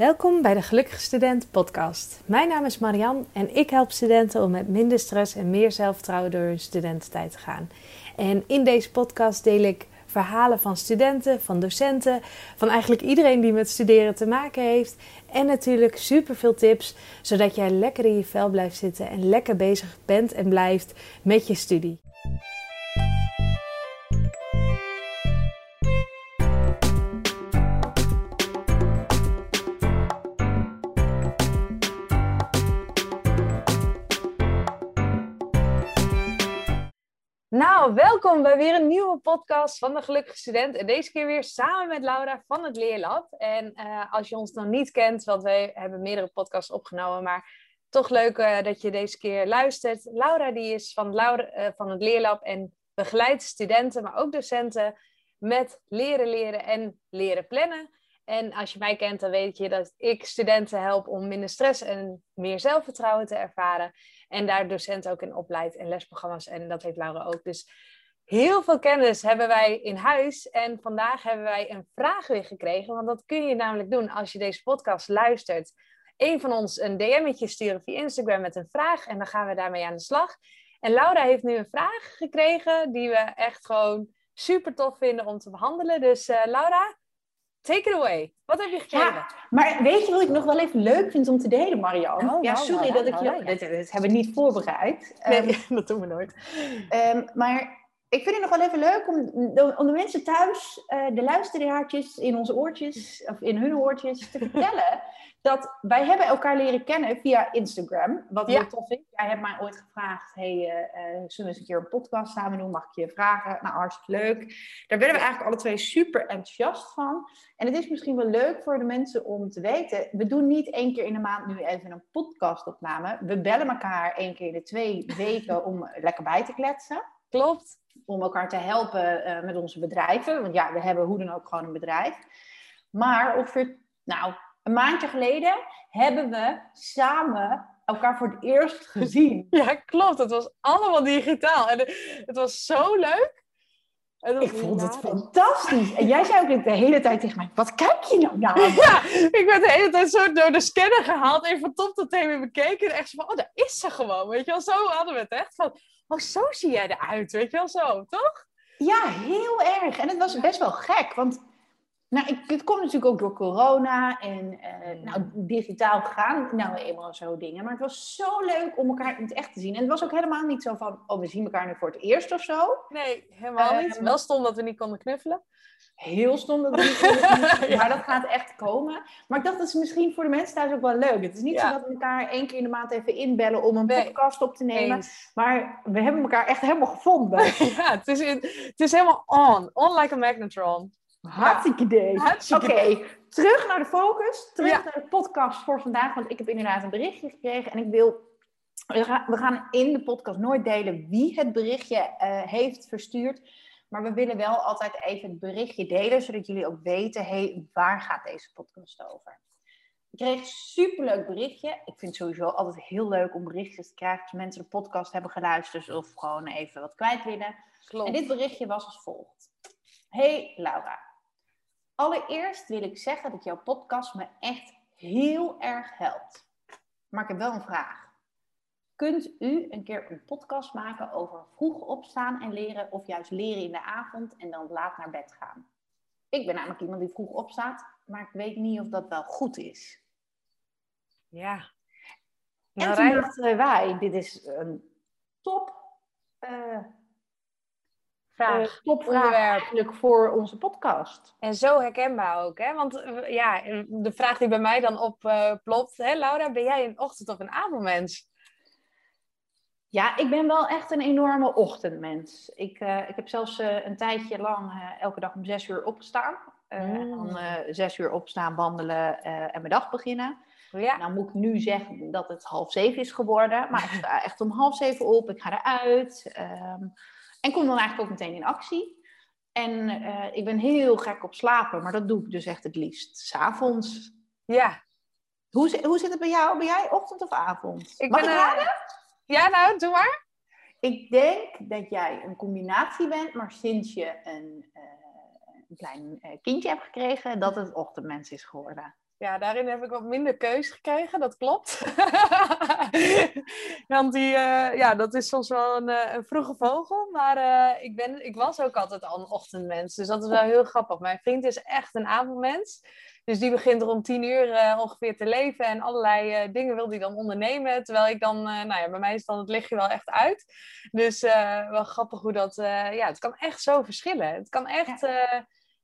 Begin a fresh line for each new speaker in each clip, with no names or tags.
Welkom bij de Gelukkige Student podcast. Mijn naam is Marian en ik help studenten om met minder stress en meer zelfvertrouwen door hun studententijd te gaan. En in deze podcast deel ik verhalen van studenten, van docenten, van eigenlijk iedereen die met studeren te maken heeft. En natuurlijk super veel tips, zodat jij lekker in je vel blijft zitten en lekker bezig bent en blijft met je studie. Welkom bij weer een nieuwe podcast van de Gelukkige Student. En deze keer weer samen met Laura van het Leerlab. En uh, als je ons nog niet kent, want wij hebben meerdere podcasts opgenomen, maar toch leuk uh, dat je deze keer luistert. Laura die is van, Laura, uh, van het Leerlab en begeleidt studenten, maar ook docenten met leren leren en leren plannen. En als je mij kent, dan weet je dat ik studenten help om minder stress en meer zelfvertrouwen te ervaren. En daar docenten ook in opleidt en lesprogramma's. En dat heeft Laura ook. Dus heel veel kennis hebben wij in huis. En vandaag hebben wij een vraag weer gekregen. Want dat kun je namelijk doen als je deze podcast luistert. Een van ons een DM'tje sturen via Instagram met een vraag. En dan gaan we daarmee aan de slag. En Laura heeft nu een vraag gekregen die we echt gewoon super tof vinden om te behandelen. Dus uh, Laura, Take it away. Wat heb je gekregen? Ja,
maar weet je wat ik nog wel even leuk vind om te delen, Marianne? Oh, ja, sorry dat ik je... Dit, dit, hebben we niet voorbereid.
Nee, um, dat doen we nooit.
Um, maar ik vind het nog wel even leuk om, om de mensen thuis, uh, de luisteraartjes in onze oortjes, of in hun oortjes, te vertellen dat wij hebben elkaar leren kennen via Instagram. Wat heel tof is. Jij hebt mij ooit gevraagd, hey, uh, uh, zullen we eens een keer een podcast samen doen? Mag ik je vragen? Nou, hartstikke leuk. Daar werden we eigenlijk alle twee super enthousiast van. En het is misschien wel leuk voor de mensen om te weten, we doen niet één keer in de maand nu even een podcastopname. We bellen elkaar één keer in de twee weken om lekker bij te kletsen.
Klopt.
Om elkaar te helpen uh, met onze bedrijven. Want ja, we hebben hoe dan ook gewoon een bedrijf. Maar ongeveer, nou, een maandje geleden hebben we samen elkaar voor het eerst gezien.
Ja, klopt. Het was allemaal digitaal. En het was zo leuk.
Ik vond het fantastisch. En jij zei ook de hele tijd tegen mij, wat kijk je nou naar?
Ja, ik werd de hele tijd zo door de scanner gehaald. Even van top tot teen weer bekeken. En echt van, oh, daar is ze gewoon. Weet je wel, zo hadden we het echt. Van, oh, zo zie jij eruit. Weet je wel, zo, toch?
Ja, heel erg. En het was best wel gek. Want nou, ik, het komt natuurlijk ook door corona en uh, nou, digitaal gaan nou eenmaal zo dingen. Maar het was zo leuk om elkaar in het echt te zien. En het was ook helemaal niet zo van, oh, we zien elkaar nu voor het eerst of zo.
Nee, helemaal uh, niet. Wel stom dat we niet konden knuffelen.
Heel stom dat maar dat gaat echt komen. Maar ik dacht, dat is misschien voor de mensen thuis ook wel leuk. Het is niet ja. zo dat we elkaar één keer in de maand even inbellen om een nee. podcast op te nemen. Eens. Maar we hebben elkaar echt helemaal gevonden.
ja, het is, in, het is helemaal on. On like a magnetron.
Hartstikke idee. Oké, okay. terug naar de focus. Terug ja. naar de podcast voor vandaag. Want ik heb inderdaad een berichtje gekregen. En ik wil... We gaan in de podcast nooit delen wie het berichtje uh, heeft verstuurd. Maar we willen wel altijd even het berichtje delen. Zodat jullie ook weten, hey, waar gaat deze podcast over? Ik kreeg een superleuk berichtje. Ik vind het sowieso altijd heel leuk om berichtjes te krijgen. Als mensen de podcast hebben geluisterd of gewoon even wat kwijt willen. Klopt. En dit berichtje was als volgt. Hey Laura, Allereerst wil ik zeggen dat jouw podcast me echt heel erg helpt. Maar ik heb wel een vraag. Kunt u een keer een podcast maken over vroeg opstaan en leren of juist leren in de avond en dan laat naar bed gaan? Ik ben namelijk iemand die vroeg opstaat, maar ik weet niet of dat wel goed is.
Ja.
En nou, toen dachten wij, dit is een top uh,
vraag,
uh, topvraag eigenlijk voor onze podcast.
En zo herkenbaar ook, hè? Want uh, ja, de vraag die bij mij dan oplopt, uh, hè, Laura, ben jij een ochtend- of een avondmens?
Ja, ik ben wel echt een enorme ochtendmens. Ik, ik heb zelfs een tijdje lang elke dag om zes uur opgestaan. Mm. Dan zes uur opstaan, wandelen en mijn dag beginnen. Ja. Nou moet ik nu zeggen dat het half zeven is geworden. Maar ik sta echt om half zeven op. Ik ga eruit. Um, en kom dan eigenlijk ook meteen in actie. En ik ben heel gek op slapen, maar dat doe ik dus echt het liefst. S'avonds.
Ja.
Hoe, hoe zit het bij jou? Ben jij ochtend of avond?
Ik Mag ben, ik raden? Ja, nou, doe maar.
Ik denk dat jij een combinatie bent, maar sinds je een, uh, een klein kindje hebt gekregen, dat het ochtendmens is geworden.
ja, daarin heb ik wat minder keus gekregen, dat klopt. Want die, uh, ja, dat is soms wel een, een vroege vogel. Maar uh, ik, ben, ik was ook altijd al een ochtendmens. Dus dat is wel heel grappig. Mijn vriend is echt een avondmens. Dus die begint er om tien uur ongeveer te leven. En allerlei dingen wil hij dan ondernemen. Terwijl ik dan, nou ja, bij mij is dan het lichtje wel echt uit. Dus wel grappig hoe dat, ja, het kan echt zo verschillen. Het kan echt...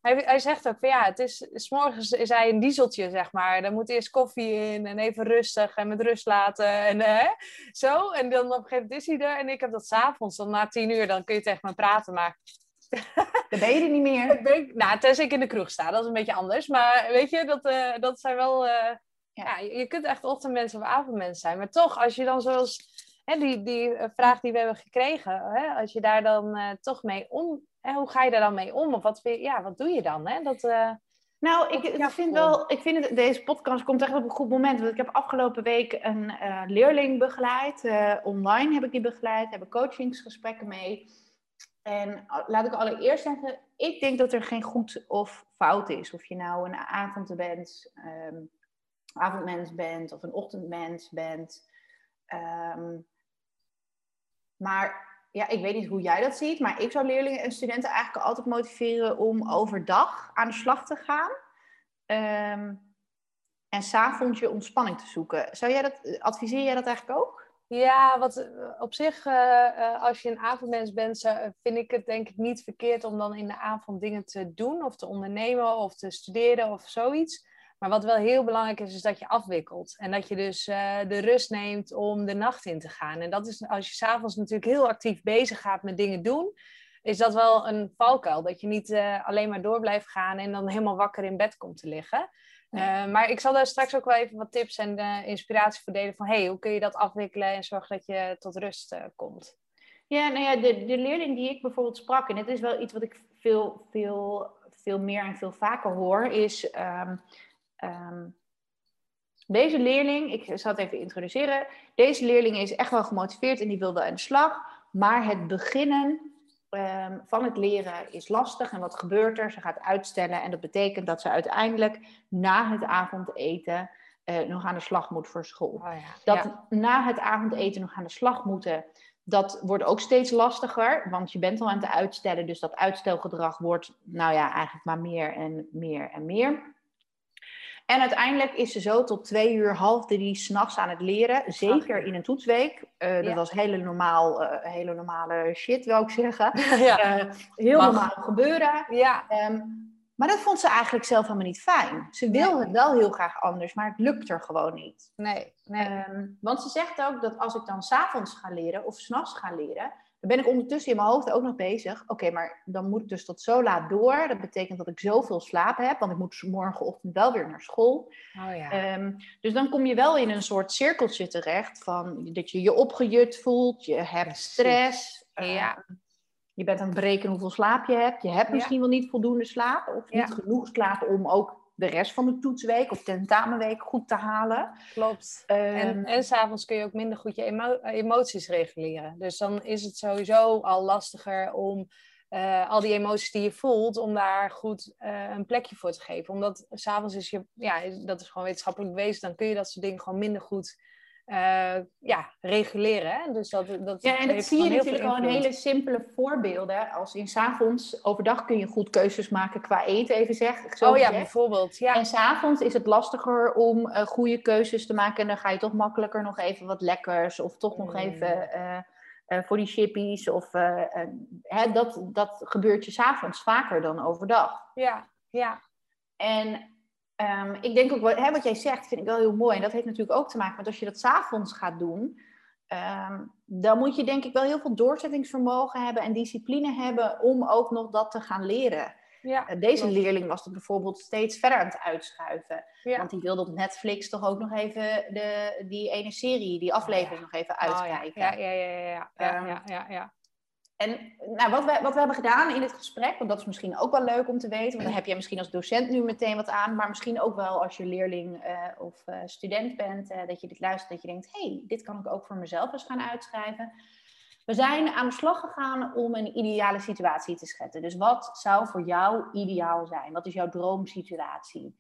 Hij, hij zegt ook van ja, het is, s morgens is hij een dieseltje, zeg maar. Dan moet eerst koffie in en even rustig en met rust laten en hè, zo. En dan op een gegeven moment is hij er en ik heb dat s'avonds, dan na tien uur, dan kun je tegen me praten, maar...
Dan ben je er niet meer.
Ben nou, tenzij ik in de kroeg sta, dat is een beetje anders. Maar weet je, dat, uh, dat zijn wel... Uh, ja. je kunt echt ochtendmensen of avondmensen zijn. Maar toch, als je dan zoals hè, die, die eh, vraag die we hebben gekregen, hè, als je daar dan uh, toch mee om en hoe ga je daar dan mee om? Of wat, ja, wat doe je dan? Hè? Dat,
nou, ik, ik vind wel, ik vind het, deze podcast komt echt op een goed moment. Want ik heb afgelopen week een uh, leerling begeleid. Uh, online heb ik die begeleid, heb ik coachingsgesprekken mee. En laat ik allereerst zeggen, ik denk dat er geen goed of fout is. Of je nou een avondmens, um, avondmens bent of een ochtendmens bent. Um, maar ja, ik weet niet hoe jij dat ziet, maar ik zou leerlingen en studenten eigenlijk altijd motiveren om overdag aan de slag te gaan. Um, en s'avonds je ontspanning te zoeken. Zou jij dat, adviseer jij dat eigenlijk ook?
Ja, wat eh, op zich, uh, als je een avondmens bent, vind ik het denk ik niet verkeerd om dan in de avond dingen te doen of te ondernemen of te studeren of zoiets. Maar wat wel heel belangrijk is, is dat je afwikkelt. En dat je dus de rust neemt om de nacht in te gaan. En dat is als je s'avonds natuurlijk heel actief bezig gaat met dingen doen, is dat wel een valkuil. Dat je niet alleen maar door blijft gaan en dan helemaal wakker in bed komt te liggen. Uh, maar ik zal daar straks ook wel even wat tips en inspiratie voor delen van hey, hoe kun je dat afwikkelen en zorgen dat je tot rust komt.
Ja, nou ja, de, leerling die ik bijvoorbeeld sprak, en het is wel iets wat ik veel, veel, veel meer en veel vaker hoor, is um, Um, deze leerling, ik zal het even introduceren. Deze leerling is echt wel gemotiveerd en die wilde aan de slag. Maar het beginnen um, van het leren is lastig. En wat gebeurt er? Ze gaat uitstellen. En dat betekent dat ze uiteindelijk na het avondeten uh, nog aan de slag moet voor school. Oh ja. Dat na het avondeten nog aan de slag moeten. Dat wordt ook steeds lastiger, want je bent al aan het uitstellen. Dus dat uitstelgedrag wordt, nou ja, eigenlijk maar meer en meer en meer. En uiteindelijk is ze zo tot twee uur, half drie s'nachts aan het leren. Zeker in een toetsweek. Uh, dat was hele, normaal, uh, hele normale shit, wil ik zeggen. Ja. Uh, heel Mag. normaal gebeuren. Ja. Um, maar dat vond ze eigenlijk zelf helemaal niet fijn. Ze wil nee. het wel heel graag anders, maar het lukt er gewoon niet.
Nee, nee.
Um, want ze zegt ook dat als ik dan s'avonds ga leren of s'nachts ga leren, dan ben ik ondertussen in mijn hoofd ook nog bezig. Oké, maar dan moet ik dus tot zo laat door. Dat betekent dat ik zoveel slaap heb, want ik moet morgenochtend wel weer naar school. Oh, ja. um, dus dan kom je wel in een soort cirkeltje terecht van dat je je opgejut voelt, je hebt stress. Ja. Uh, je bent aan het berekenen hoeveel slaap je hebt. Je hebt misschien ja. wel niet voldoende slaap of niet genoeg slaap om ook de rest van de toetsweek of tentamenweek goed te halen.
Klopt. En, en s'avonds kun je ook minder goed je emo emoties reguleren. Dus dan is het sowieso al lastiger om uh, al die emoties die je voelt, om daar goed uh, een plekje voor te geven. Omdat s'avonds is je, ja, dat is gewoon wetenschappelijk bewezen, dan kun je dat soort dingen gewoon minder goed uh, ja, reguleren. Hè? Dus dat, dat
ja, en dat zie je natuurlijk al in hele simpele voorbeelden. Als in s'avonds, overdag kun je goed keuzes maken qua eten, even zeg.
Zo oh ja, bijvoorbeeld. Ja.
En s'avonds is het lastiger om uh, goede keuzes te maken. En dan ga je toch makkelijker nog even wat lekkers. Of toch nog mm. even uh, voor die chippies. Of, hè, dat, dat gebeurt je s'avonds vaker dan overdag.
Ja, ja.
En Um, ik denk ook, wat, hè, wat jij zegt, vind ik wel heel mooi. En dat heeft natuurlijk ook te maken met als je dat s'avonds gaat doen. Um, dan moet je denk ik wel heel veel doorzettingsvermogen hebben en discipline hebben om ook nog dat te gaan leren. Ja, uh, deze leerling was het bijvoorbeeld steeds verder aan het uitschuiven. Ja. Want die wilde op Netflix toch ook nog even de, die ene serie, die aflevering nog even uitkijken.
Oh, ja. Ja, ja, ja, ja, um, ja, ja, ja,
en nou, wat, we, wat we hebben gedaan in dit gesprek, want dat is misschien ook wel leuk om te weten, want dan heb je misschien als docent nu meteen wat aan, maar misschien ook wel als je leerling uh, of uh, student bent, uh, dat je dit luistert, dat je denkt, hey, dit kan ik ook voor mezelf eens gaan uitschrijven. We zijn aan de slag gegaan om een ideale situatie te schetsen. Dus wat zou voor jou ideaal zijn? Wat is jouw droomsituatie?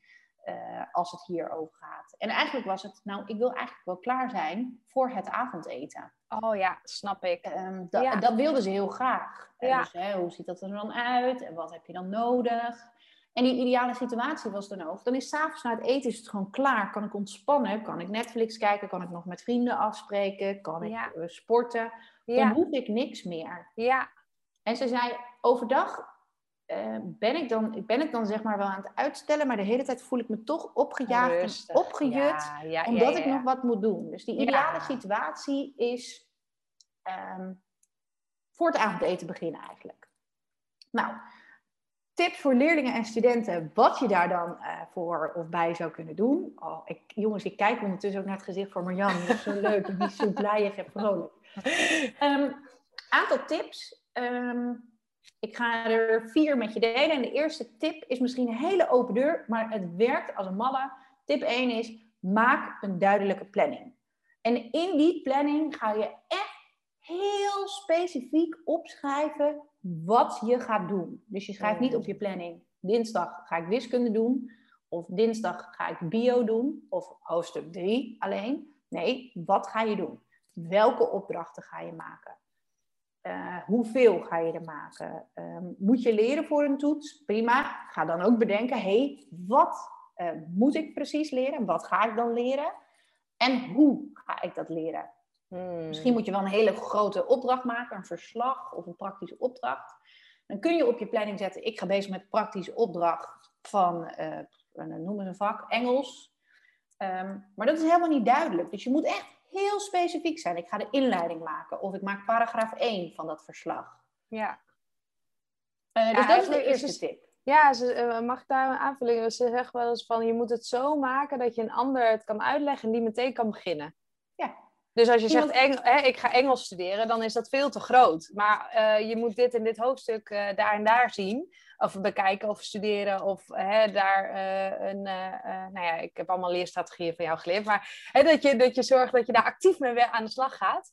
Eh, als het hier over gaat. En eigenlijk was het, nou, ik wil eigenlijk wel klaar zijn voor het avondeten.
Oh ja, snap ik.
Um, Dat wilden ze heel graag. Ja. Dus, hè, hoe ziet dat er dan uit? En wat heb je dan nodig? En die ideale situatie was dan ook. Dan is s'avonds na het eten is het gewoon klaar. Kan ik ontspannen? Kan ik Netflix kijken? Kan ik nog met vrienden afspreken? Kan ik ja. Eh, sporten? Dan hoef ik niks meer.
Ja.
En ze zei, overdag uh, ben, ik dan, ben ik dan zeg maar wel aan het uitstellen, maar de hele tijd voel ik me toch opgejaagd en opgejut, omdat ik nog wat moet doen. Dus die ideale situatie is um, voor het avondeten beginnen eigenlijk. Nou, tips voor leerlingen en studenten, wat je daar dan uh, voor of bij zou kunnen doen. Oh, ik, jongens, ik kijk ondertussen ook naar het gezicht van Marjan. Die is zo leuk, die is zo blij en vrolijk. Um, aantal tips. Um, ik ga er vier met je delen. En de eerste tip is misschien een hele open deur, maar het werkt als een malle. Tip 1 is, maak een duidelijke planning. En in die planning ga je echt heel specifiek opschrijven wat je gaat doen. Dus je schrijft niet op je planning, dinsdag ga ik wiskunde doen, of dinsdag ga ik bio doen, of hoofdstuk 3 alleen. Nee, wat ga je doen? Welke opdrachten ga je maken? Uh, hoeveel ga je er maken? Ehm, moet je leren voor een toets? Prima. Ga dan ook bedenken, hé, hey, wat uh, moet ik precies leren? Wat ga ik dan leren? En hoe ga ik dat leren? Hmm. Misschien moet je wel een hele grote opdracht maken, een verslag of een praktische opdracht. Dan kun je op je planning zetten, ik ga bezig met praktische opdracht van, uh, noem eens een vak, Engels. Um, maar dat is helemaal niet duidelijk. Dus je moet echt heel specifiek zijn. Ik ga de inleiding maken of ik maak paragraaf 1 van dat verslag.
Ja.
Uh, dus dat is de eerste tip.
Ja, ze, uh, mag ik daar een aanvulling? Ze zeggen wel eens van je moet het zo maken dat je een ander het kan uitleggen en die meteen kan beginnen.
Ja.
Dus als je zegt, hè, ik ga Engels studeren, dan is dat veel te groot. Maar uh, je moet dit en dit hoofdstuk daar en daar zien of bekijken of studeren of hè, daar uh, een, uh, nou ja, ik heb allemaal leerstrategieën van jou geleerd, maar hè, dat, je, dat je zorgt dat je daar actief mee aan de slag gaat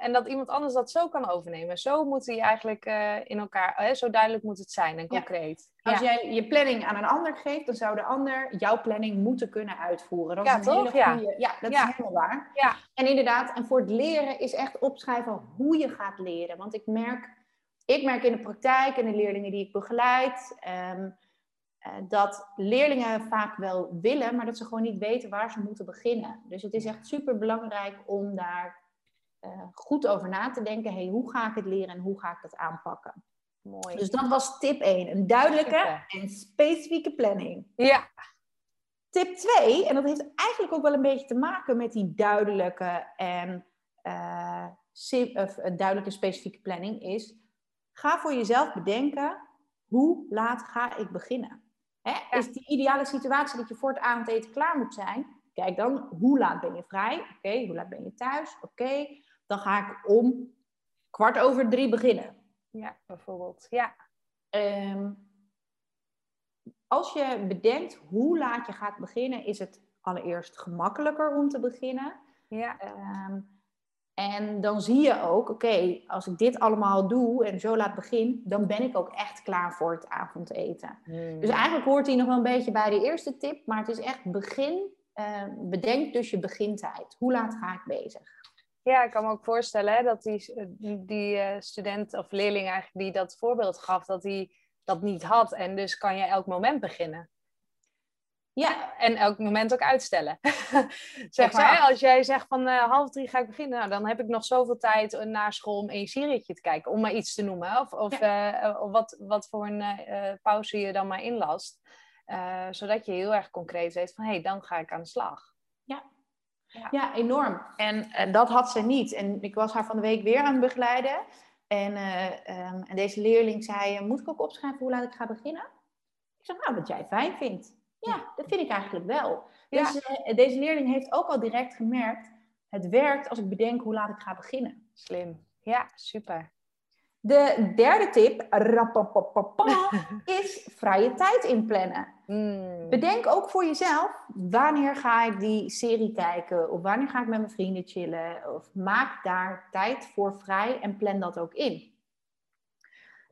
en dat iemand anders dat zo kan overnemen. Zo moet die eigenlijk in elkaar, zo duidelijk moet het zijn en concreet.
Als jij je planning aan een ander geeft, dan zou de ander jouw planning moeten kunnen uitvoeren.
Dat ja, is een toch? Hele goede,
ja. dat is helemaal waar.
Ja.
En inderdaad, en voor het leren is echt opschrijven hoe je gaat leren. Want ik merk ik merk in de praktijk en de leerlingen die ik begeleid, ehm, eh, dat leerlingen vaak wel willen, maar dat ze gewoon niet weten waar ze moeten beginnen. Dus het is echt super belangrijk om daar eh, goed over na te denken. Hey, hoe ga ik het leren en hoe ga ik dat aanpakken?
Mooi.
Dus dat was tip 1. Een duidelijke en specifieke planning.
Ja.
Tip 2, en dat heeft eigenlijk ook wel een beetje te maken met die duidelijke en uh, duidelijke specifieke planning, is Ga voor jezelf bedenken, hoe laat ga ik beginnen? Hè? Is die ideale situatie dat je voor het avondeten klaar moet zijn? Kijk dan, hoe laat ben je vrij? Oké, hoe laat ben je thuis? Oké, dan ga ik om kwart over drie beginnen.
Ja, bijvoorbeeld. Ja.
Ehm, als je bedenkt hoe laat je gaat beginnen, is het allereerst gemakkelijker om te beginnen.
Ja.
Ehm, en dan zie je ook, oké, als ik dit allemaal doe en zo laat begin, dan ben ik ook echt klaar voor het avondeten. Hmm. Dus eigenlijk hoort hij nog wel een beetje bij de eerste tip, maar het is echt begin, uh, bedenk dus je begintijd. Hoe laat ga ik bezig?
Ja, ik kan me ook voorstellen hè, dat die, die uh, student of leerling eigenlijk die dat voorbeeld gaf, dat hij dat niet had. En dus kan je elk moment beginnen. Ja, en elk moment ook uitstellen. zeg maar, als jij zegt van uh, half drie ga ik beginnen, nou, dan heb ik nog zoveel tijd eh, na school om een serietje te kijken, om maar iets te noemen. Of, of, uh, wat, wat voor een uh, pauze je dan maar inlast. zodat je heel erg concreet weet van hé, hey, dan ga ik aan de slag.
Ja, ja. ja enorm. En dat had ze niet. En ik was haar van de week weer aan het begeleiden. En, um, en deze leerling zei, moet ik ook opschrijven hoe laat ik ga beginnen? Ik zei, nou, wat jij fijn vindt. Ja, dat vind ik eigenlijk wel. Dus uh, deze leerling heeft ook al direct gemerkt, het werkt als ik bedenk hoe laat ik ga beginnen.
Slim. Ja, super.
De derde tip is vrije tijd inplannen. Hmm. Bedenk ook voor jezelf, wanneer ga ik die serie kijken? Of wanneer ga ik met mijn vrienden chillen? Of maak daar tijd voor vrij en plan dat ook in.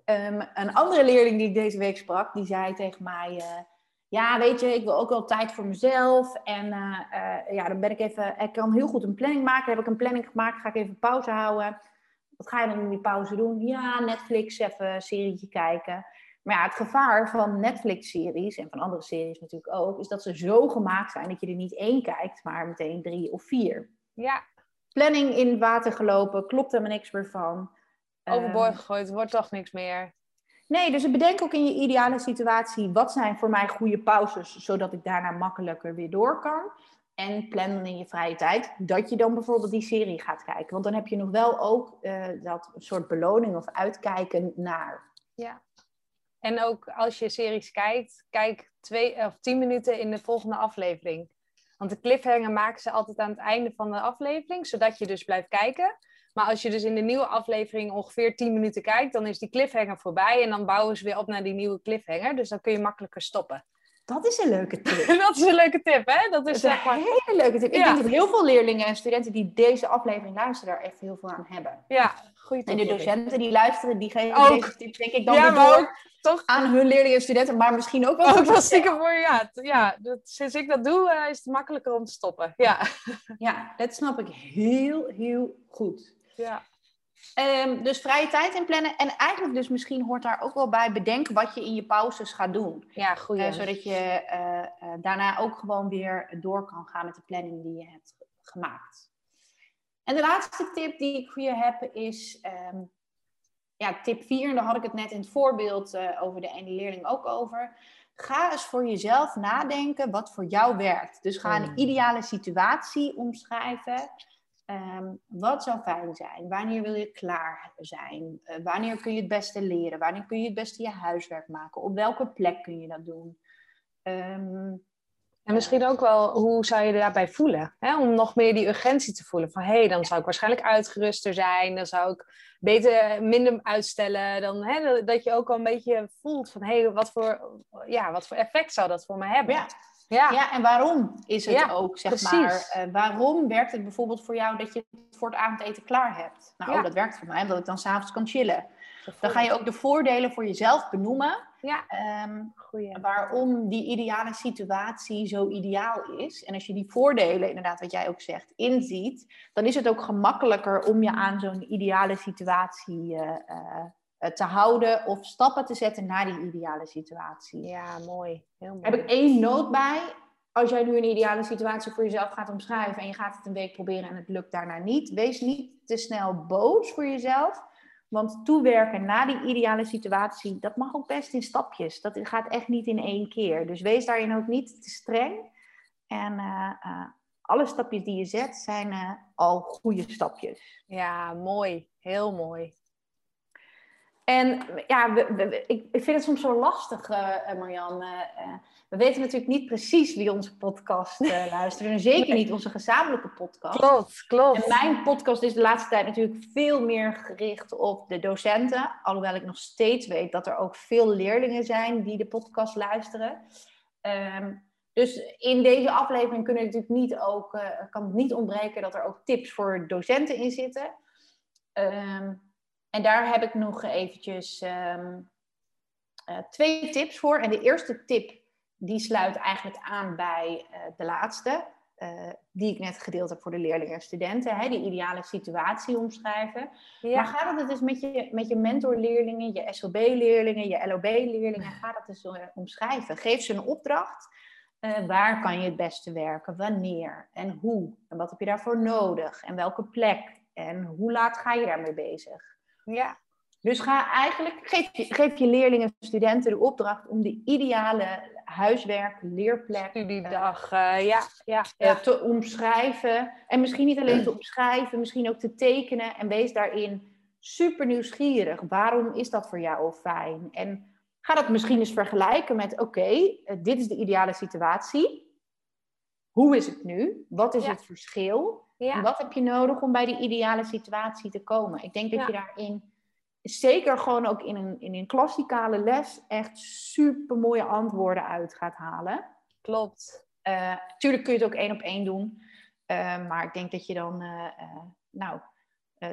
Um, een andere leerling die ik deze week sprak, die zei tegen mij... Uh, ja, weet je, ik wil ook wel tijd voor mezelf. En ja, dan ben ik even, ik kan heel goed een planning maken. Heb ik een planning gemaakt, ga ik even pauze houden. Wat ga je dan in die pauze doen? Ja, Netflix, even een serietje kijken. Maar ja, het gevaar van Netflix-series en van andere series natuurlijk ook, is dat ze zo gemaakt zijn dat je er niet één kijkt, maar meteen drie of vier.
Ja.
Planning in het water gelopen, klopt er maar niks meer van.
Overboord ehm, gegooid, wordt toch niks meer.
Nee, dus bedenk ook in je ideale situatie, wat zijn voor mij goede pauzes, zodat ik daarna makkelijker weer door kan. En plan dan in je vrije tijd dat je dan bijvoorbeeld die serie gaat kijken. Want dan heb je nog wel ook uh, dat soort beloning of uitkijken naar.
Ja. En ook als je series kijkt, kijk twee of tien minuten in de volgende aflevering. Want de cliffhanger maken ze altijd aan het einde van de aflevering, zodat je dus blijft kijken. Maar als je dus in de nieuwe aflevering ongeveer 10 minuten kijkt, dan is die cliffhanger voorbij en dan bouwen ze weer op naar die nieuwe cliffhanger. Dus dan kun je makkelijker stoppen.
Dat is een leuke tip.
dat is een leuke tip, hè? Dat is,
een hele leuke tip. Ik denk dat heel veel leerlingen en studenten die deze aflevering luisteren, daar echt heel veel aan hebben.
Ja, goede
tip. En de docenten die luisteren, die geven ook. deze tips denk ik dan ja, maar ook, toch? aan hun leerlingen en studenten, maar misschien ook wel...
Ook wel stiekem voor, ja. ja dat, sinds ik dat doe, uh, is het makkelijker om te stoppen. Ja.
ja, dat snap ik heel, heel goed.
Ja.
Um, dus vrije tijd inplannen. En eigenlijk dus misschien hoort daar ook wel bij bedenken wat je in je pauzes gaat doen.
Ja, goed. Uh,
zodat je uh, daarna ook gewoon weer door kan gaan met de planning die je hebt gemaakt. En de laatste tip die ik voor je heb is... Um, ja, tip 4, en daar had ik het net in het voorbeeld over de ene leerling ook over. Ga eens voor jezelf nadenken wat voor jou werkt. Dus ga een hmm. ideale situatie omschrijven Ehm, wat zou fijn zijn? Wanneer wil je klaar zijn? Uh, wanneer kun je het beste leren? Wanneer kun je het beste je huiswerk maken? Op welke plek kun je dat doen?
Um, en misschien ook wel, hoe zou je daarbij voelen? Hè? Om nog meer die urgentie te voelen. Van hé, hey, dan zou ik waarschijnlijk uitgeruster zijn. Dan zou ik beter minder uitstellen. Dan, hè, dat je ook al een beetje voelt van hé, hey, wat, voor, ja, wat voor effect zou dat voor me hebben?
Ja. Ja. ja, en waarom is het ook, zeg precies. maar? Uh, waarom werkt het bijvoorbeeld voor jou dat je het voor het avondeten klaar hebt? Nou, oh, dat werkt voor mij, omdat ik dan s'avonds kan chillen. Dan ga je ook de voordelen voor jezelf benoemen.
Ja.
Um, waarom die ideale situatie zo ideaal is. En als je die voordelen, inderdaad, wat jij ook zegt, inziet, dan is het ook gemakkelijker om je aan zo'n ideale situatie uh, uh, eh, te houden of stappen te zetten naar die ideale situatie.
Ja, mooi. Heel mooi.
Heb ik één noot bij. Als jij nu een ideale situatie voor jezelf gaat omschrijven en je gaat het een week proberen en het lukt daarna niet, wees niet te snel boos voor jezelf. Want toewerken naar die ideale situatie, dat mag ook best in stapjes. Dat gaat echt niet in één keer. Dus wees daarin ook niet te streng. En uh, uh, alle stapjes die je zet zijn uh, al goede stapjes.
Ja, mooi. Heel mooi.
En ja, we, ik, ik, vind het soms zo lastig, uh, Marianne. Uh, we weten natuurlijk niet precies wie onze podcast uh, luistert. En zeker niet onze gezamenlijke podcast.
Klopt, klopt.
En mijn podcast is de laatste tijd natuurlijk veel meer gericht op de docenten. Alhoewel ik nog steeds weet dat er ook veel leerlingen zijn die de podcast luisteren. Um, dus in deze aflevering kunnen natuurlijk niet ook, kan het niet ontbreken dat er ook tips voor docenten in zitten. Um, en daar heb ik nog eventjes ehm, eh, twee tips voor. En de eerste tip, die sluit eigenlijk aan bij uh, de laatste. Uh, die ik net gedeeld heb voor de leerlingen en studenten. Hè, die ideale situatie omschrijven. Maar ga dat eens dus met je, met je mentorleerlingen, je SLB-leerlingen, je LOB-leerlingen. Ga dat eens omschrijven. Geef ze een opdracht. waar kan je het beste werken? Wanneer? En hoe? En wat heb je daarvoor nodig? En welke plek? En hoe laat ga je daarmee bezig?
Ja.
Dus ga eigenlijk, geef je, geef je leerlingen en studenten de opdracht om de ideale huiswerk, leerplek,
studiedag, uh, ja, ja,
ja. te omschrijven. En misschien niet alleen te omschrijven, misschien ook te tekenen. En wees daarin super nieuwsgierig. Waarom is dat voor jou fijn? En ga dat misschien eens vergelijken met: oké, eh, dit is de ideale situatie. Hoe is het nu? Wat is het verschil? Wat heb je nodig om bij die ideale situatie te komen? Ik denk dat je daarin, zeker gewoon ook in een, in een klassikale les, echt super mooie antwoorden uit gaat halen.
Klopt.
Uh, tuurlijk kun je het ook één op één doen. Uh, maar ik denk dat je dan, uh, nou,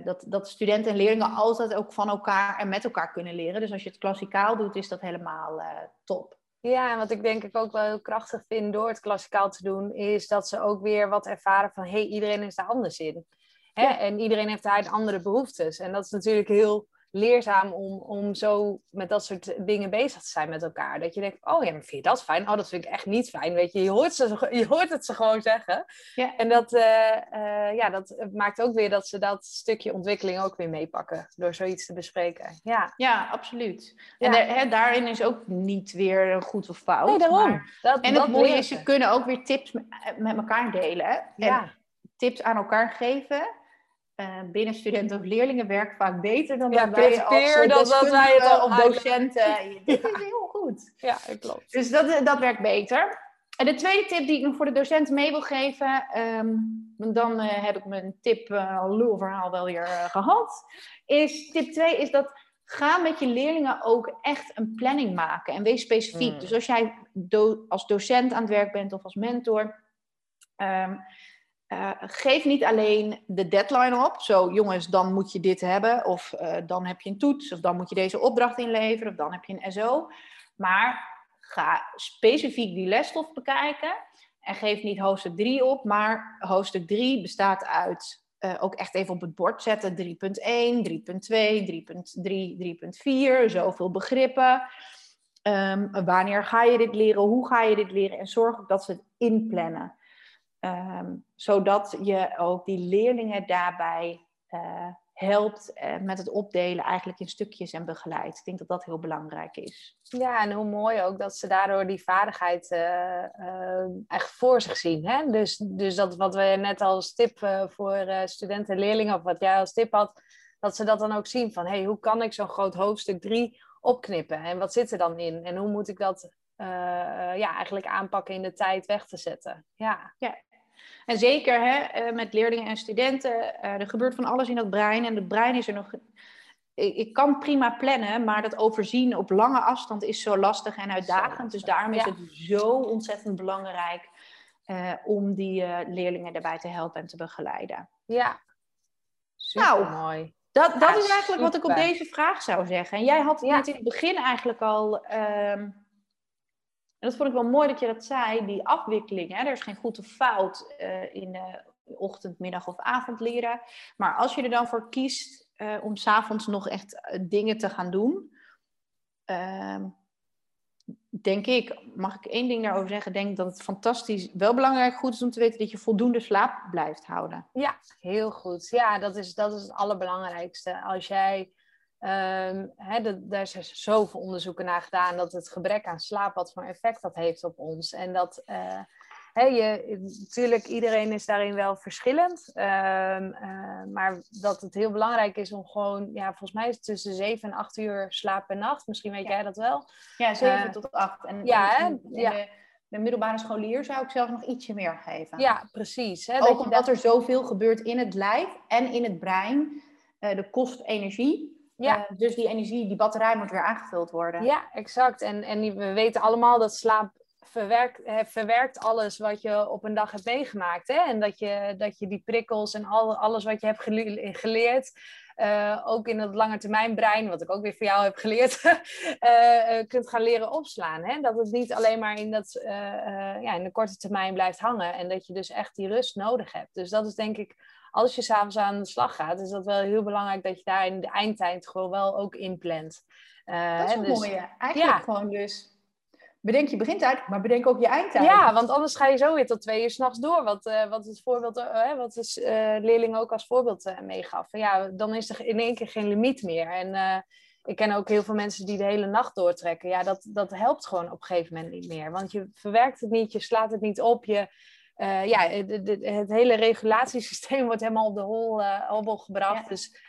dat, dat studenten en leerlingen altijd ook van elkaar en met elkaar kunnen leren. Dus als je het klassikaal doet, is dat helemaal top.
Ja, en wat ik denk ik ook wel heel krachtig vind door het klassikaal te doen, is dat ze ook weer wat ervaren van hé, hey, iedereen is daar anders in. Hè? En iedereen heeft daar andere behoeftes. En dat is natuurlijk heel leerzaam om, om zo met dat soort dingen bezig te zijn met elkaar. Dat je denkt, oh ja, maar vind je dat fijn? Oh, dat vind ik echt niet fijn. Weet je, je hoort, ze, je hoort het ze gewoon zeggen. Ja. En dat, uh, uh, ja, dat maakt ook weer dat ze dat stukje ontwikkeling ook weer meepakken. Door zoiets te bespreken. Ja,
ja absoluut. En hè, daarin is ook niet weer een goed of fout.
Nee, daarom.
Maar... Dat, en het mooie is, ze kunnen ook weer tips met, elkaar delen. Ja. tips aan elkaar geven uh, binnen studenten of leerlingen werkt vaak beter dan ja, wij als
dan dat wij het
of docenten. Dit is heel goed.
Ja, klopt.
Dus dat, dat werkt beter. En de tweede tip die ik nog voor de docenten mee wil geven, um, dan uh, heb ik mijn tip uh, lulverhaal wel weer uh, gehad, is tip 2 is dat ga met je leerlingen ook echt een planning maken en wees specifiek. Hmm. Dus als jij do als docent aan het werk bent of als mentor, um, uh, geef niet alleen de deadline op. Zo, jongens, dan moet je dit hebben. Of uh, dan heb je een toets. Of dan moet je deze opdracht inleveren. Of dan heb je een SO. Maar ga specifiek die lesstof bekijken. En geef niet hoofdstuk 3 op. Maar hoofdstuk 3 bestaat uit uh, ook echt even op het bord zetten. 3.1, 3.2, 3.3, 3.4. Zoveel begrippen. Um, wanneer ga je dit leren? Hoe ga je dit leren? En zorg ook dat ze het inplannen. Ehm, zodat je ook die leerlingen daarbij uh, helpt uh, met het opdelen eigenlijk in stukjes en begeleidt. Ik denk dat dat heel belangrijk is.
Ja, en hoe mooi ook dat ze daardoor die vaardigheid uh, echt voor zich zien. Hè? Dus, dus dat wat we net als tip voor studenten en leerlingen, of wat jij als tip had, dat ze dat dan ook zien van, hey, hoe kan ik zo'n groot hoofdstuk 3 opknippen? En wat zit er dan in? En hoe moet ik dat ja, eigenlijk aanpakken in de tijd weg te zetten? Ja,
ja en zeker hè, eh, met leerlingen en studenten, uh, er gebeurt van alles in dat brein. En het brein is er nog. Ik, kan prima plannen, maar dat overzien op lange afstand is zo lastig en uitdagend. Dus daarom is het zo ontzettend belangrijk uh, om die leerlingen daarbij te helpen en te begeleiden.
Ja, super nou, mooi.
Dat, dat is eigenlijk wat ik op deze vraag zou zeggen. En jij had het in het begin eigenlijk al. Um, en dat vond ik wel mooi dat je dat zei, die afwikkeling. Hè? Er is geen goed of fout uh, in de ochtend, middag of avond leren. Maar als je er dan voor kiest uh, om s'avonds nog echt dingen te gaan doen, ehm, denk ik, mag ik één ding daarover zeggen, denk dat het fantastisch, wel belangrijk goed is om te weten dat je voldoende slaap blijft houden.
Ja, heel goed. Ja, dat is, dat is het allerbelangrijkste. Als jij Um, daar is zoveel onderzoeken naar gedaan dat het gebrek aan slaap wat voor effect dat heeft op ons. En dat uh, je, natuurlijk, iedereen is daarin wel verschillend. Um, uh, maar dat het heel belangrijk is om gewoon, ja, volgens mij is het tussen 7 en 8 uur slaap per nacht. Misschien weet jij dat wel.
Ja, 7 uh, eh, tot 8. En ja, ja. De, de, middelbare scholier zou ik zelf nog ietsje meer geven.
Ja, precies.
Hè, Ook omdat er zoveel gebeurt in het lijf en in het brein. de kost energie. Ja. Uh, dus die energie, die batterij moet weer aangevuld worden.
Ja, exact. En, en we weten allemaal dat slaap verwerkt, eh, verwerkt alles wat je op een dag hebt meegemaakt. Hè? En dat je, dat je die prikkels en al, alles wat je hebt geleerd, uh, ook in het lange termijn brein, wat ik ook weer voor jou heb geleerd, uh, kunt gaan leren opslaan. Hè? Dat het niet alleen maar in, dat, ja, in de korte termijn blijft hangen en dat je dus echt die rust nodig hebt. Dus dat is denk ik als je s'avonds aan de slag gaat, is dat wel heel belangrijk dat je daar in de eindtijd gewoon wel ook inplant.
Uh, dat is een dus, mooie. Eigenlijk gewoon dus bedenk je begintijd, maar bedenk ook je eindtijd.
Ja, want anders ga je zo weer tot twee uur s'nachts door. Wat, uh, wat het voorbeeld, uh, wat de uh, leerling ook als voorbeeld meegaf. Ja, dan is er in één keer geen limiet meer. En ik ken ook heel veel mensen die de hele nacht doortrekken. Ja, dat, dat helpt gewoon op een gegeven moment niet meer. Want je verwerkt het niet, je slaat het niet op, je ja, het hele regulatiesysteem wordt helemaal op de hol, hobbel gebracht. Dus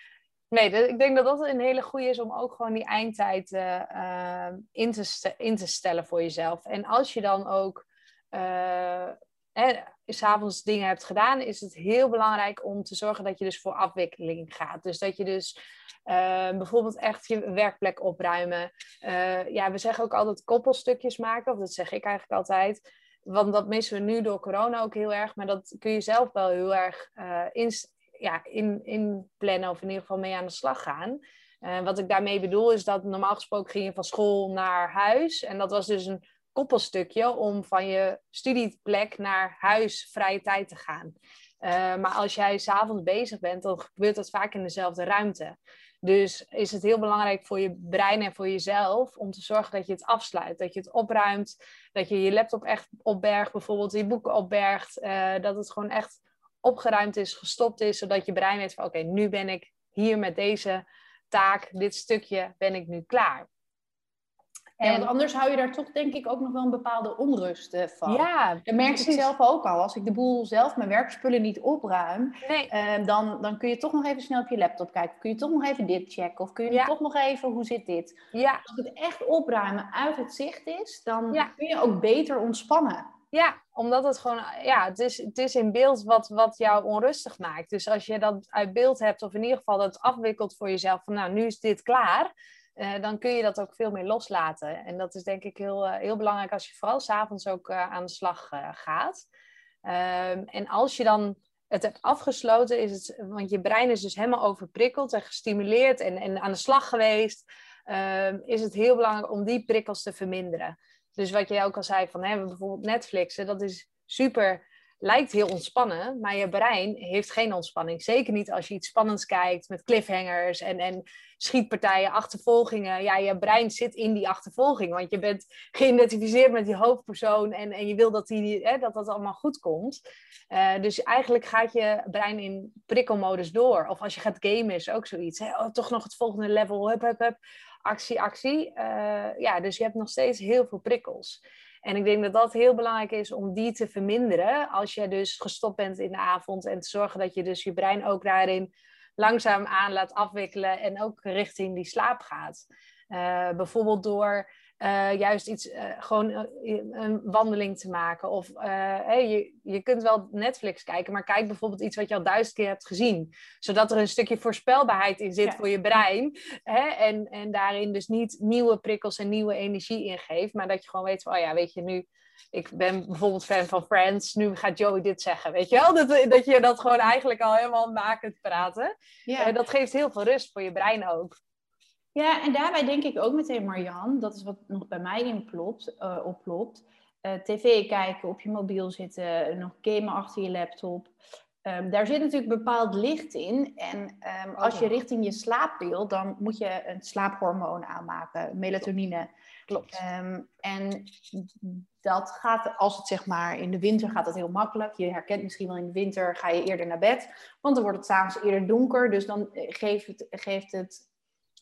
nee, ik denk dat dat een hele goede is om ook gewoon die eindtijd uh, in, te in te stellen voor jezelf. En als je dan ook s'avonds dingen hebt gedaan, is het heel belangrijk om te zorgen dat je dus voor afwikkeling gaat. Dus dat je dus bijvoorbeeld echt je werkplek opruimen. ja, we zeggen ook altijd koppelstukjes maken, of dat zeg ik eigenlijk altijd want dat missen we nu door corona ook heel erg. Maar dat kun je zelf wel heel erg uh, in, ja, in, in plannen of in ieder geval mee aan de slag gaan. Uh, wat ik daarmee bedoel is dat normaal gesproken ging je van school naar huis. En dat was dus een koppelstukje om van je studieplek naar huis vrije tijd te gaan. Eh, maar als jij s'avonds bezig bent, dan gebeurt dat vaak in dezelfde ruimte. Dus is het heel belangrijk voor je brein en voor jezelf om te zorgen dat je het afsluit. Dat je het opruimt, dat je je laptop echt opbergt, bijvoorbeeld je boeken opbergt. Uh, dat het gewoon echt opgeruimd is, gestopt is, zodat je brein weet van oké, nu ben ik hier met deze taak, dit stukje, ben ik nu klaar.
En want anders hou je daar toch denk ik ook nog wel een bepaalde onrust eh, van.
Ja,
dat merk ik zelf ook al. Als ik de boel zelf, mijn werkspullen niet opruim, nee. uh, dan, dan kun je toch nog even snel op je laptop kijken. Kun je toch nog even dit checken. Of kun je toch nog even, hoe zit dit?
Ja.
Als het echt opruimen uit het zicht is, dan kun je ook beter ontspannen.
Ja, omdat het gewoon, ja, het is, het is in beeld wat, wat jou onrustig maakt. Dus als je dat uit beeld hebt, of in ieder geval dat afwikkelt voor jezelf, van nou, nu is dit klaar uh, dan kun je dat ook veel meer loslaten. En dat is denk ik heel, uh, heel belangrijk als je vooral s'avonds ook uh, aan de slag gaat. Um, en als je dan het hebt afgesloten, is het, want je brein is dus helemaal overprikkeld en gestimuleerd en, en aan de slag geweest, um, is het heel belangrijk om die prikkels te verminderen. Dus wat jij ook al zei van hè, bijvoorbeeld Netflixen, dat is super lijkt heel ontspannen, maar je brein heeft geen ontspanning. Zeker niet als je iets spannends kijkt met cliffhangers en, en schietpartijen, achtervolgingen. Ja, je brein zit in die achtervolging, want je bent geïdentificeerd met die hoofdpersoon en, en je wil dat, die, hè, dat dat allemaal goed komt. Uh, dus eigenlijk gaat je brein in prikkelmodus door. Of als je gaat gamen is ook zoiets. Hè? Oh, toch nog het volgende level, hup, hup, hup. Actie, actie. Uh, ja, dus je hebt nog steeds heel veel prikkels. En ik denk dat dat heel belangrijk is om die te verminderen. Als je dus gestopt bent in de avond. En te zorgen dat je dus je brein ook daarin langzaam aan laat afwikkelen. En ook richting die slaap gaat. Uh, bijvoorbeeld door uh, juist iets, uh, gewoon uh, een wandeling te maken. Of hey, je, je kunt wel Netflix kijken, maar kijk bijvoorbeeld iets wat je al duizend keer hebt gezien. Zodat er een stukje voorspelbaarheid in zit ja. voor je brein. Hè? En, en daarin dus niet nieuwe prikkels en nieuwe energie ingeeft. Maar dat je gewoon weet van, oh ja, weet je, nu... Ik ben bijvoorbeeld fan van Friends. Nu gaat Joey dit zeggen, weet je wel? Dat, dat je dat gewoon eigenlijk al helemaal maakt praten. Ja. dat geeft heel veel rust voor je brein ook.
Ja, en daarbij denk ik ook meteen, Marjan, dat is wat nog bij mij inplopt, uh, oplopt. Uh, TV kijken, op je mobiel zitten, nog gamen achter je laptop. Um, daar zit natuurlijk bepaald licht in. En um, als je richting je slaap wil, dan moet je een slaaphormoon aanmaken, melatonine.
Klopt.
Um, en dat gaat, als het zeg maar in de winter gaat dat heel makkelijk. Je herkent misschien wel in de winter ga je eerder naar bed, want dan wordt het s'avonds eerder donker. Dus dan geeft het, geeft het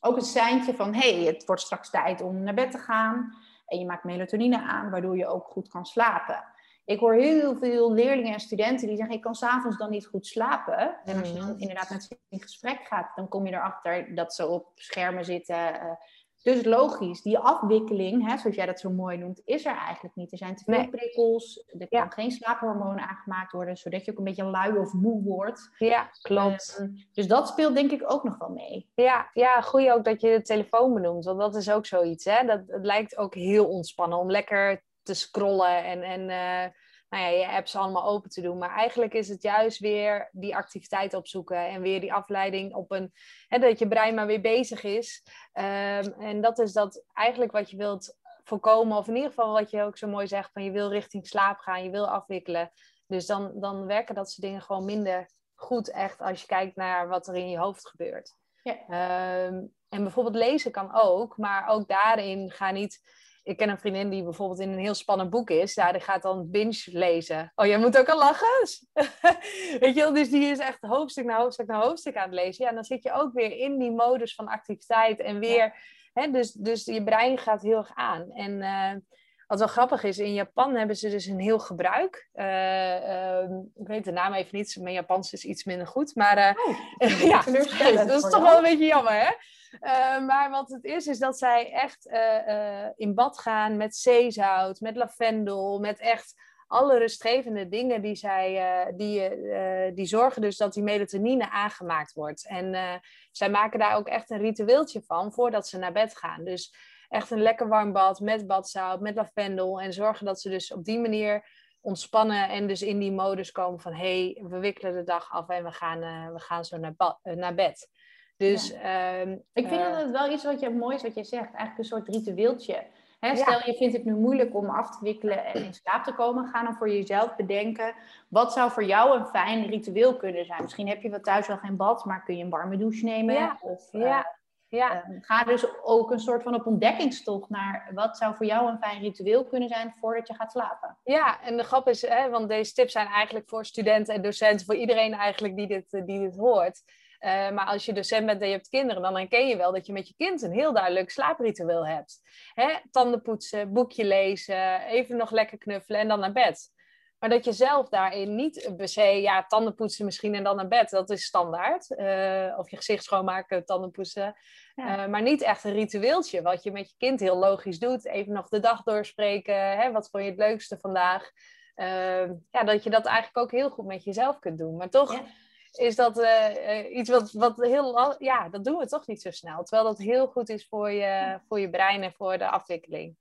ook een seintje van, hé, hey, het wordt straks tijd om naar bed te gaan. En je maakt melatonine aan, waardoor je ook goed kan slapen. Ik hoor heel veel leerlingen en studenten die zeggen, ik kan s'avonds dan niet goed slapen. En als je dan inderdaad met ze in gesprek gaat, dan kom je erachter dat ze op schermen zitten, uh, dus logisch, die afwikkeling, hè, zoals jij dat zo mooi noemt, is er eigenlijk niet. Er zijn te veel nee. prikkels, er kan geen slaaphormoon aangemaakt worden, zodat je ook een beetje lui of moe wordt.
Ja, klopt.
Um, dus dat speelt denk ik ook nog wel mee.
Ja, ja goed ook dat je de telefoon benoemt, want dat is ook zoiets. Hè? Dat, het lijkt ook heel ontspannen om lekker te scrollen en... en uh nou ja, je apps allemaal open te doen. Maar eigenlijk is het juist weer die activiteit opzoeken en weer die afleiding op een, hè, dat je brein maar weer bezig is. Um, en dat is dat eigenlijk wat je wilt voorkomen, of in ieder geval wat je ook zo mooi zegt, van je wil richting slaap gaan, je wil afwikkelen. Dus dan, dan werken dat soort dingen gewoon minder goed echt als je kijkt naar wat er in je hoofd gebeurt. Ja. Um, en bijvoorbeeld lezen kan ook, maar ook daarin ga niet ik ken een vriendin die bijvoorbeeld in een heel spannend boek is. Ja, die gaat dan binge lezen. Oh, jij moet ook al lachen? Weet je wel, dus die is echt hoofdstuk na hoofdstuk na hoofdstuk aan het lezen. Ja, en dan zit je ook weer in die modus van activiteit en weer... Ja. Hè, dus, dus je brein gaat heel erg aan. En uh, wat wel grappig is, in Japan hebben ze dus een heel gebruik. Uh, uh, ik weet de naam even niet, mijn Japans is iets minder goed. Maar oh, ja, dat is toch wel een beetje jammer, hè? Uh, maar wat het is, is dat zij echt uh, uh, in bad gaan met zeezout, met lavendel, met echt alle rustgevende dingen die zij, die, die zorgen dus dat die melatonine aangemaakt wordt. En zij maken daar ook echt een ritueeltje van voordat ze naar bed gaan. Dus echt een lekker warm bad met badzout, met lavendel en zorgen dat ze dus op die manier ontspannen en dus in die modus komen van hé, hey, we wikkelen de dag af en we gaan, we gaan zo naar, naar bed. Dus, ja. um,
ik vind uh, dat het wel iets wat je mooi is wat je zegt. Eigenlijk een soort ritueeltje. Hè, stel je vindt het nu moeilijk om af te wikkelen en in slaap te komen, ga dan voor jezelf bedenken, wat zou voor jou een fijn ritueel kunnen zijn? Misschien heb je wel thuis wel geen bad, maar kun je een warme douche nemen?
Ja.
Of. Uh,
ja.
Uh, ga dus ook een soort van op ontdekkingstocht naar wat zou voor jou een fijn ritueel kunnen zijn voordat je gaat slapen.
Ja, en de grap is, hè, want deze tips zijn eigenlijk voor studenten en docenten, voor iedereen eigenlijk die dit, die dit hoort. Uh, maar als je docent bent en je hebt kinderen, dan herken je wel dat je met je kind een heel duidelijk slaapritueel hebt. Hè? Tanden poetsen, boekje lezen, even nog lekker knuffelen en dan naar bed. Maar dat je zelf daarin niet per se, ja, tanden poetsen misschien en dan naar bed, dat is standaard. Uh, of je gezicht schoonmaken, tanden poetsen. Ja. Uh, maar niet echt een ritueeltje, wat je met je kind heel logisch doet. Even nog de dag doorspreken, hè? wat vond je het leukste vandaag? Uh, ja, dat je dat eigenlijk ook heel goed met jezelf kunt doen. Maar toch... Ja is dat uh, iets wat, wat heel... Ja, dat doen we toch niet zo snel. Terwijl dat heel goed is voor je, voor je brein en voor de afwikkeling.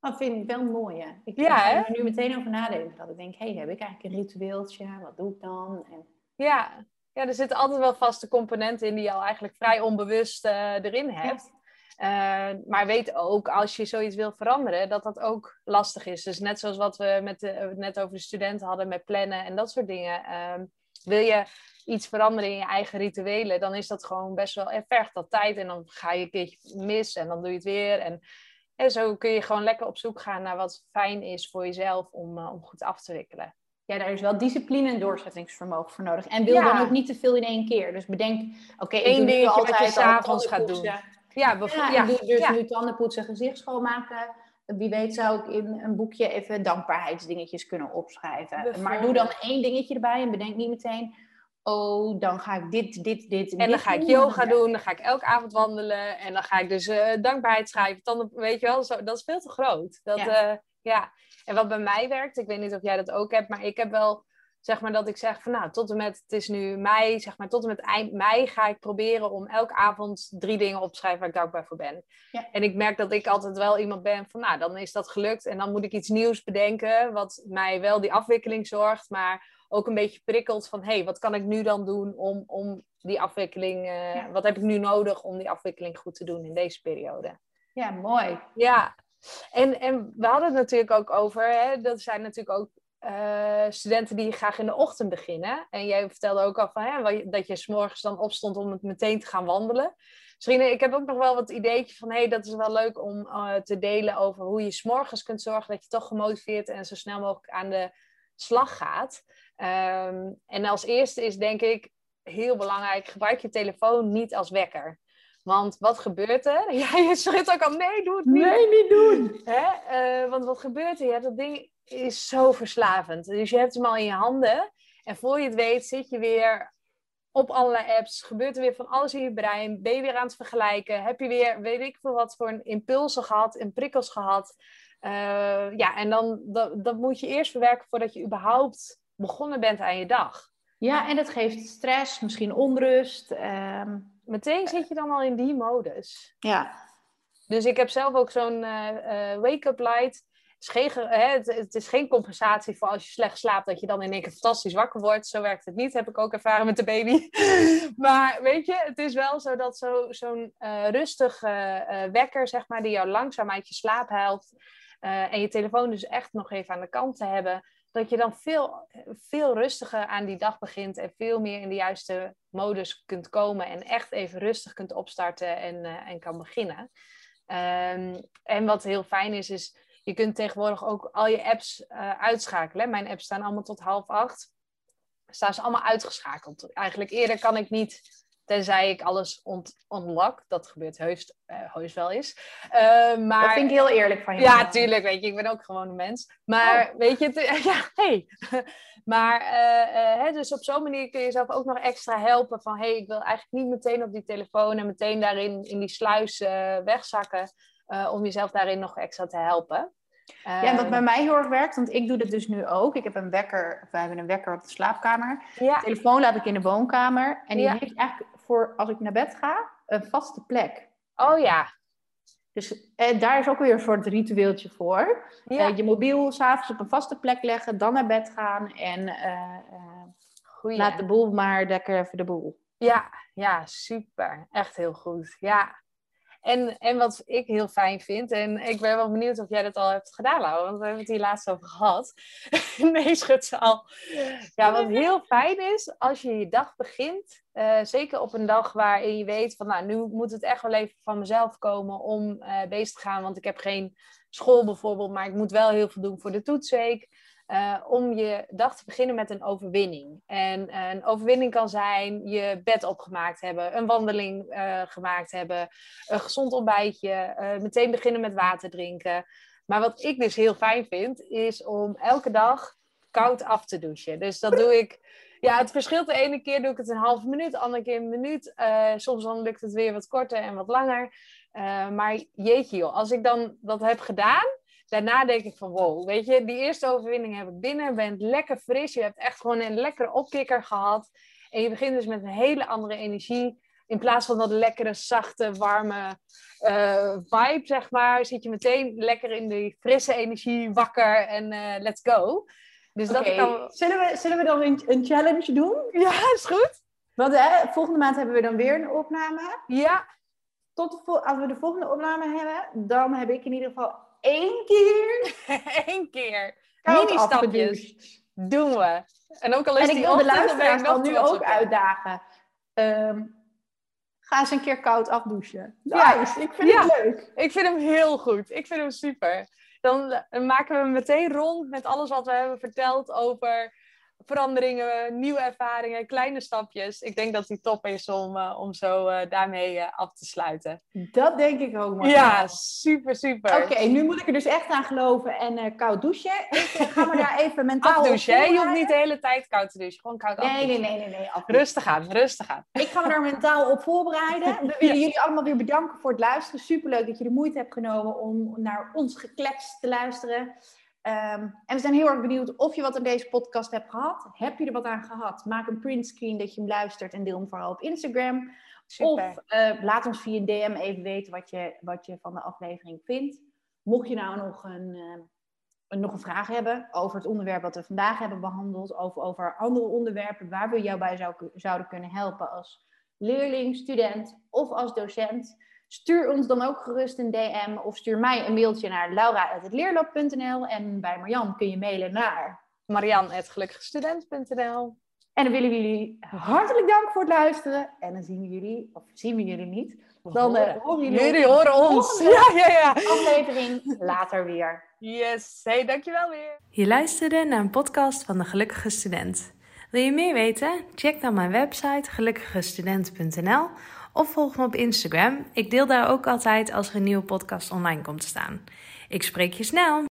Dat vind ik wel mooi, hè? Ik
ja,
ga er nu meteen over nadenken. Dat ik denk, hey, heb ik eigenlijk een ritueeltje? Wat doe ik dan? En...
Ja. ja, er zitten altijd wel vaste componenten in die je al eigenlijk vrij onbewust uh, erin hebt. Ja. Uh, maar weet ook, als je zoiets wil veranderen, dat dat ook lastig is. Dus net zoals wat we met de, net over de studenten hadden met plannen en dat soort dingen. Uh, wil je iets veranderen in je eigen rituelen, dan is dat gewoon best wel, er vergt dat tijd en dan ga je een keertje mis en dan doe je het weer. En, en zo kun je gewoon lekker op zoek gaan naar wat fijn is voor jezelf om, uh, om goed af te wikkelen.
Ja, daar is wel discipline en doorzettingsvermogen voor nodig. En wil ja. dan ook niet te veel in één keer. Dus bedenk, oké, okay,
dingetje altijd wat je s'avonds gaat doen.
Ja, bijvoorbeeld. Ja, ja. doe dus nu tanden poetsen, gezicht schoonmaken. Wie weet zou ik in een boekje even dankbaarheidsdingetjes kunnen opschrijven. Maar doe dan één dingetje erbij en bedenk niet meteen... Oh, dan ga ik dit, dit, dit
en, en dan ga ik yoga doen, dan ga ik elke avond wandelen. En dan ga ik dus uh, dankbaarheid schrijven. Dan, weet je wel, zo, dat is veel te groot. Dat, ja. Uh, ja. En wat bij mij werkt, ik weet niet of jij dat ook hebt, maar ik heb wel zeg maar dat ik zeg van nou, tot en met, het is nu mei, zeg maar tot en met eind mei ga ik proberen om elke avond drie dingen op te schrijven waar ik dankbaar voor ben.
Ja.
En ik merk dat ik altijd wel iemand ben van nou, dan is dat gelukt en dan moet ik iets nieuws bedenken wat mij wel die afwikkeling zorgt, maar ook een beetje prikkelt van hé, hey, wat kan ik nu dan doen om, om die afwikkeling, uh, ja. wat heb ik nu nodig om die afwikkeling goed te doen in deze periode.
Ja, mooi.
Ja, en, en we hadden het natuurlijk ook over, hè, dat zijn natuurlijk ook uh, studenten die graag in de ochtend beginnen. En jij vertelde ook al van, hè, dat je s'morgens dan opstond om het meteen te gaan wandelen. Misschien, ik heb ook nog wel wat ideetje van, hé, hey, dat is wel leuk om uh, te delen over hoe je s'morgens kunt zorgen dat je toch gemotiveerd en zo snel mogelijk aan de slag gaat. Um, en als eerste is denk ik heel belangrijk, gebruik je telefoon niet als wekker. Want wat gebeurt er? Ja, je schrikt ook al, nee, doe het niet.
Nee, niet doen.
Hè? Uh, want wat gebeurt er? Ja, dat ding is zo verslavend. Dus je hebt hem al in je handen. En voor je het weet zit je weer op allerlei apps. Gebeurt er weer van alles in je brein. Ben je weer aan het vergelijken. Heb je weer, weet ik veel wat voor een impulsen gehad. En prikkels gehad. Uh, ja, en dan dat, dat moet je eerst verwerken voordat je überhaupt begonnen bent aan je dag.
Ja, en dat geeft stress, misschien onrust. Um...
Meteen zit je dan al in die modus.
Ja.
Dus ik heb zelf ook zo'n uh, uh, wake-up light. Het is, geen, hè, het, is geen compensatie voor als je slecht slaapt, dat je dan in één keer fantastisch wakker wordt. Zo werkt het niet, heb ik ook ervaren met de baby. maar weet je, het is wel zo dat zo, zo'n uh, rustige wekker, zeg maar, die jou langzaam uit je slaap helpt. en je telefoon dus echt nog even aan de kant te hebben dat je dan veel, veel rustiger aan die dag begint en veel meer in de juiste modus kunt komen en echt even rustig kunt opstarten en, en kan beginnen. Um, en wat heel fijn is, is je kunt tegenwoordig ook al je apps uh, uitschakelen. Mijn apps staan allemaal tot half acht. Staan ze allemaal uitgeschakeld. Eigenlijk eerder kan ik niet Tenzij ik alles ont unlock. Dat gebeurt heus, uh, heus wel eens. Uh, maar...
Dat vind ik heel eerlijk van je.
Ja, tuurlijk. Weet je, ik ben ook gewoon een mens. Maar oh. weet je, ja, hey. maar uh, hè, dus op zo'n manier kun je jezelf ook nog extra helpen. Van hey, ik wil eigenlijk niet meteen op die telefoon en meteen daarin in die sluis wegzakken. Om jezelf daarin nog extra te helpen.
Ja, en wat bij mij heel erg werkt, want ik doe dit dus nu ook. Ik heb een wekker, we hebben een wekker op de slaapkamer.
Ja.
De telefoon laat ik in de woonkamer. En die ja. heeft eigenlijk voor als ik naar bed ga, een vaste plek.
Oh ja.
Dus eh, daar is ook weer een soort ritueeltje voor. Ja. Uh, je mobiel s'avonds op een vaste plek leggen, dan naar bed gaan en uh, laat de boel maar lekker even de boel.
Ja, ja, super. Echt heel goed. Ja. En, en wat ik heel fijn vind, en ik ben wel benieuwd of jij dat al hebt gedaan, Laura, want we hebben het hier laatst over gehad. nee, ze al. Ja, wat heel fijn is, als je je dag begint, uh, zeker op een dag waarin je weet van, nou, nu moet het echt wel even van mezelf komen om uh, bezig te gaan, want ik heb geen school bijvoorbeeld, maar ik moet wel heel veel doen voor de toetsweek. Uh, om je dag te beginnen met een overwinning. En uh, een overwinning kan zijn je bed opgemaakt hebben, een wandeling uh, gemaakt hebben, een gezond ontbijtje, meteen beginnen met water drinken. Maar wat ik dus heel fijn vind, is om elke dag koud af te douchen. Dus dat doe ik. Ja, het verschilt. De ene keer doe ik het een halve minuut, de andere keer een minuut. soms dan lukt het weer wat korter en wat langer. maar jeetje joh, als ik dan dat heb gedaan, daarna denk ik van wow, weet je, die eerste overwinning heb ik binnen. bent lekker fris. Je hebt echt gewoon een lekkere opkikker gehad. En je begint dus met een hele andere energie. In plaats van dat lekkere, zachte, warme uh, vibe, zeg maar, zit je meteen lekker in die frisse energie, wakker en uh, let's go.
Dus okay. dat kan... zullen, we, zullen we dan een, een challenge doen?
Ja, is goed.
Want hè, volgende maand hebben we dan weer een opname.
Ja.
Tot de, als we de volgende opname hebben, dan heb ik in ieder geval één keer.
Eén keer. Mini-stapjes. Doen we. En ook al is
en ik wil de luisteraars dan nu ook uitdagen. Um, ga eens een keer koud afdouchen. Nice, ja. ik vind ja. het leuk.
Ik vind hem heel goed. Ik vind hem super. Dan maken we hem meteen rond met alles wat we hebben verteld over veranderingen, nieuwe ervaringen, kleine stapjes. Ik denk dat die top is om, uh, om zo uh, daarmee uh, af te sluiten.
Dat denk ik ook,
maar. Ja, super, super.
Oké, okay, nu moet ik er dus echt aan geloven en koud douchen. Ik ga me daar even mentaal
Afdouchen, hè? Je hoeft niet de hele tijd koud te douchen. Gewoon koud
nee, afdouchen. Nee, nee, nee. nee
rustig aan, rustig aan.
Ik ga me daar mentaal op voorbereiden. We willen jullie allemaal weer bedanken voor het luisteren. Superleuk dat je de moeite hebt genomen om naar ons geklets te luisteren. Um, en we zijn heel erg benieuwd of je wat aan deze podcast hebt gehad. Heb je er wat aan gehad? Maak een printscreen dat je hem luistert en deel hem vooral op Instagram. Super. Of uh, laat ons via een DM even weten wat je, wat je van de aflevering vindt. Mocht je nou nog een, uh, nog een vraag hebben over het onderwerp wat we vandaag hebben behandeld, of over andere onderwerpen waar we jou bij zou, zouden kunnen helpen als leerling, student of als docent Stuur ons dan ook gerust een DM of stuur mij een mailtje naar laura.leerlab.nl en bij Marjan kun je mailen naar
marian.gelukkigstudent.nl
En dan willen we jullie hartelijk dank voor het luisteren. En dan zien we jullie, of zien we jullie niet, dan uh, horen
jullie, jullie horen ons. Ja, ja, ja.
Aflevering later weer.
Yes, hey, dankjewel weer.
Je luisterde naar een podcast van de Gelukkige Student. Wil je meer weten? Check dan mijn website gelukkigestudent.nl of volg me op Instagram. Ik deel daar ook altijd als er een nieuwe podcast online komt te staan. Ik spreek je snel!